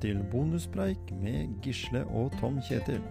til bonuspreik med Gisle og Tom Kjetil.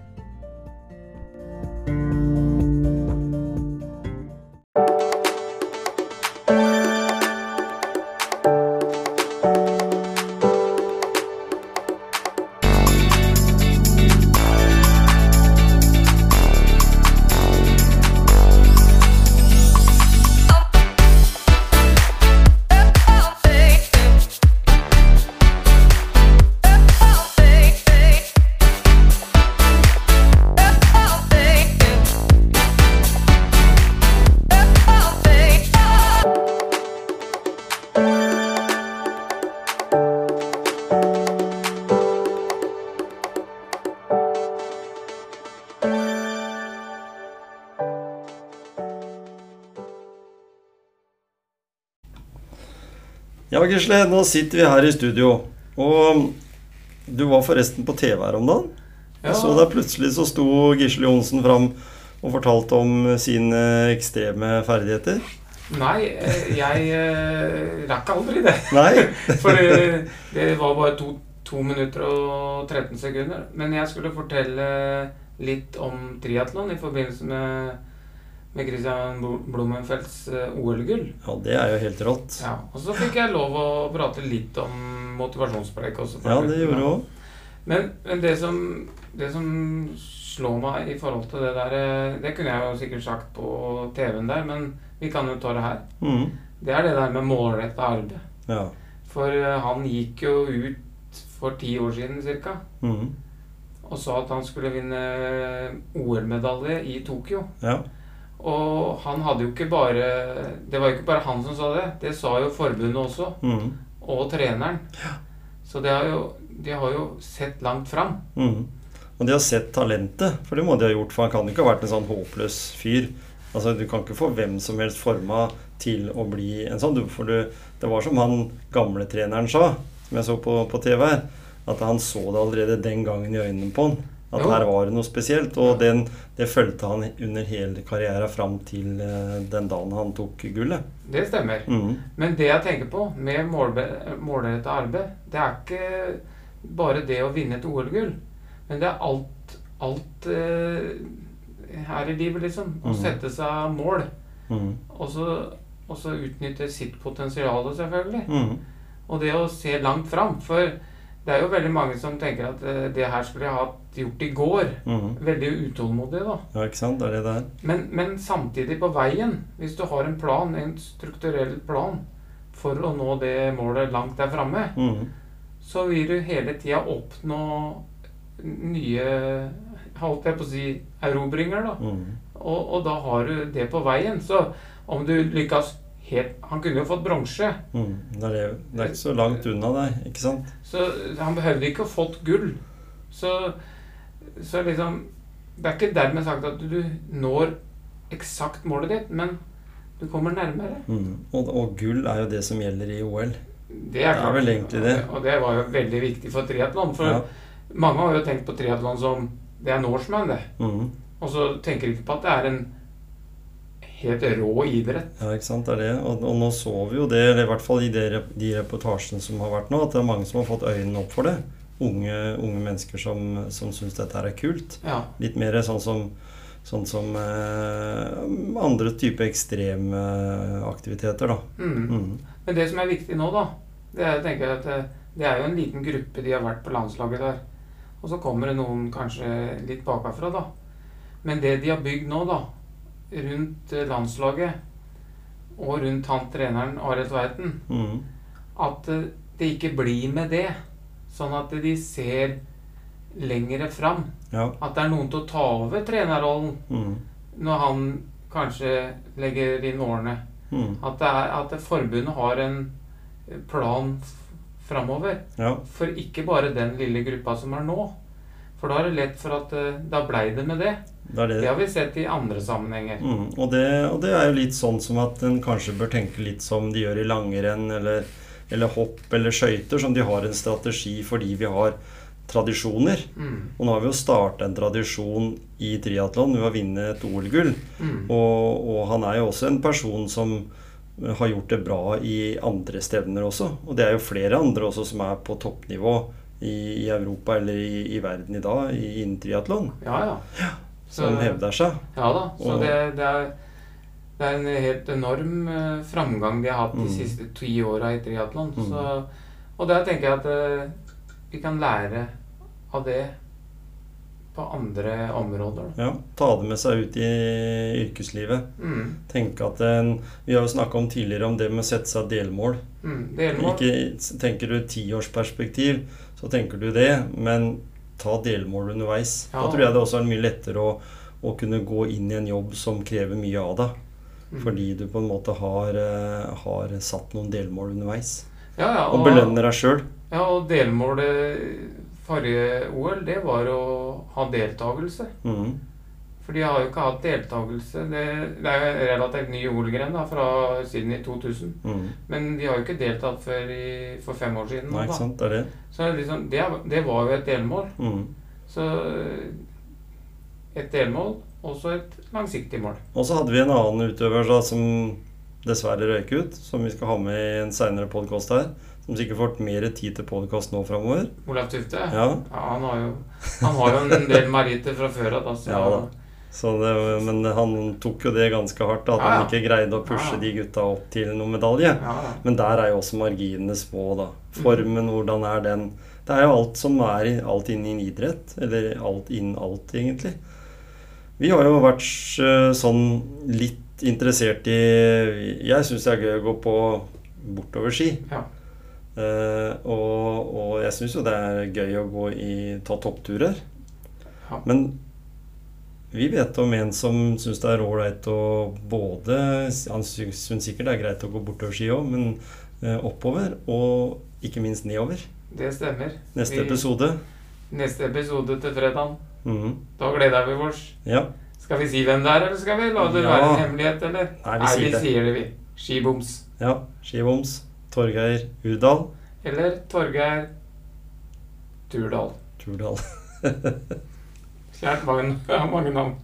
Ja, Gisle, nå sitter vi her i studio. Og du var forresten på TV her om dagen. Ja. Så da plutselig så sto Gisle Johnsen fram og fortalte om sine ekstreme ferdigheter. Nei, eh, jeg eh, rakk aldri det. Nei? For det var bare to, to minutter og 13 sekunder. Men jeg skulle fortelle litt om triatlon i forbindelse med, med Christian Blumenfelds eh, OL-gull. Ja, det er jo helt rått. Ja, og så fikk jeg lov å prate litt om motivasjonspreik også. Ja, det gjorde du òg. Men, men det, som, det som slår meg i forhold til det der eh, Det kunne jeg jo sikkert sagt på TV-en der, men vi kan jo ta det her. Mm. Det er det der med målretta arbeid. Ja. For eh, han gikk jo ut for ti år siden ca. Mm. og sa at han skulle vinne OL-medalje i Tokyo. ja. Og han hadde jo ikke bare Det var jo ikke bare han som sa det. Det sa jo forbundet også. Mm. Og treneren. Så det har jo, de har jo sett langt fram. Mm. Og de har sett talentet, for det må de ha gjort. For han kan jo ikke ha vært en sånn håpløs fyr. Altså, Du kan ikke få hvem som helst forma til å bli en sånn. For du, det var som han gamle treneren sa, som jeg så på, på TV her, at han så det allerede den gangen i øynene på han. At Jo. her var det noe spesielt. Og den, det fulgte han under hele karrieren fram til eh, den dagen han tok gullet. Det stemmer. Mm. Men det jeg tenker på med målrettet arbeid, det er ikke bare det å vinne et OL-gull. Men det er alt, alt eh, her i livet, liksom. Å mm. sette seg mål. Mm. Og så, og så utnytte sitt potensial, selvfølgelig. Mm. Og det å se langt fram. For det er jo veldig mange som tenker at eh, det her skulle jeg hatt gjort i går. Mm. Veldig utålmodig, da. Ja, ikke sant? Det er det det er. Men, men samtidig på veien, hvis du har en plan, en strukturell plan for å nå det målet langt der framme, Mm. så vil du hele tida oppnå nye holdt jeg på å si erobringer, da. Mm. Og, og da har du det på veien. Så om du lykkes helt Han kunne jo fått bronse. Mm. Det, det, er ikke så langt unna deg, ikke sant? Så han behøvde ikke å fått gull. Så, så liksom Det er ikke dermed sagt at du når eksakt målet ditt, men du kommer nærmere. Mm. Og, og gull er jo det som gjelder i OL. Det er, Det er vel egentlig det. Og det var jo veldig viktig for triatlon. For Ja. mange har jo tenkt på triatlon som Det er Norseman, det. Mm. Og så tenker de ikke på at det er en helt rå idrett. ja, ikke sant. Det er det. Og, og nå så vi jo det, eller i hvert fall i de, de reportasjene som har vært nå, at det er mange som har fått øynene opp for det. Unge, unge mennesker som, som syns dette her er kult. Ja. Litt mer sånn som, sånn som eh, andre typer ekstreme aktiviteter, da. Mm. Mm. Men det som er viktig nå, da, det er, jeg at det er jo en liten gruppe de har vært på landslaget der. Og så kommer det noen kanskje litt bakafra, da. Men det de har bygd nå, da, rundt eh, landslaget og rundt han treneren Arild Tveiten, Mm. at eh, det ikke blir med det. Sånn at de ser lengre fram. Ja. At det er noen til å ta over trenerrollen Mm. når han kanskje legger inn årene. Mm. At, det er, at forbundet har en plan framover. Ja. For ikke bare den lille gruppa som er nå. For da er det lett for at eh, da blei det med det. Det det. Det har vi sett i andre sammenhenger. Mm, og, det, og det er jo litt sånn som at en kanskje bør tenke litt som de gjør i langrenn eller, eller hopp eller skøyter, som de har en strategi fordi vi har tradisjoner. Mm. Og nå har vi jo starta en tradisjon i triatlon ved å vinne et OL-gull. Mm. Og, og han er jo også en person som har gjort det bra i andre stevner også. Og det er jo flere andre også som er på toppnivå i, i Europa eller i, i verden i dag i- innen triatlon, Ja, ja. Så- som hevder seg. Ja da. Så Og- det, det, er, det er en helt enorm uh, framgang de har hatt de Mm. siste ti åra i triatlon. Mm. Og der tenker jeg at uh, vi kan lære av det på andre områder. Ja, Ta det med seg ut i yrkeslivet. Mm. Tenke at en, Vi har jo snakka om tidligere om det med å sette seg delmål. Mm. Delmål. Ikke Tenker du tiårsperspektiv, så tenker du det, men ta delmål underveis. Ja. Da tror jeg det også er mye lettere å, å kunne gå inn i en jobb som krever mye av deg. Mm. Fordi du på en måte har, eh, har satt noen delmål underveis. ja, ja, Og belønner deg sjøl. Ja, og delmålet forrige OL, det var å ha deltakelse. Mm. For de har jo ikke hatt deltakelse. Det, det er jo relativt ny OL-gren fra siden i 2000. Mm. Men de har jo ikke deltatt før i, for fem år siden. Nei, ikke sant. Det er det. Så det liksom, det, det var jo et delmål. Mm. Så et delmål, også et langsiktig mål. Og så hadde vi en annen utøver da, som dessverre røyk ut, som vi skal ha med i en seinere podkast her. Som sikkert får mer tid til podkast nå framover. Olaf Tufte. Ja, Ja, han, har jo, han har jo en del meritter fra før av. Ja da. så det, men han tok jo det ganske hardt, da, at Ja, ja. han ikke greide å pushe de gutta opp til noen medalje. Ja, ja. Men der er jo også marginene små, da. Mm. Formen, hvordan er den? Det er jo alt som er i, alt innen idrett. Eller alt innen alt, egentlig. Vi har jo vært eh, sånn litt interessert i Jeg syns det er gøy å gå på bortoverski. Ja. Eh, og, og jeg syns jo det er gøy å gå i ta toppturer. Ja. Men vi vet om en som syns det er ålreit å både Han syns sikkert det er greit å gå bortoverski òg, men eh, oppover. Og ikke minst nedover. Det stemmer. Neste Vi- episode. Neste episode til fredag. Mhm. Da gleder vi oss. Ja. Skal vi si hvem det er, eller skal vi la det Ja. være en hemmelighet, eller? Nei, vi sier vi det. sier det, vi. Skiboms. ja. Skivoms. Torgeir Urdal. Eller Torgeir Turdal. Turdal. Kjært har mange navn.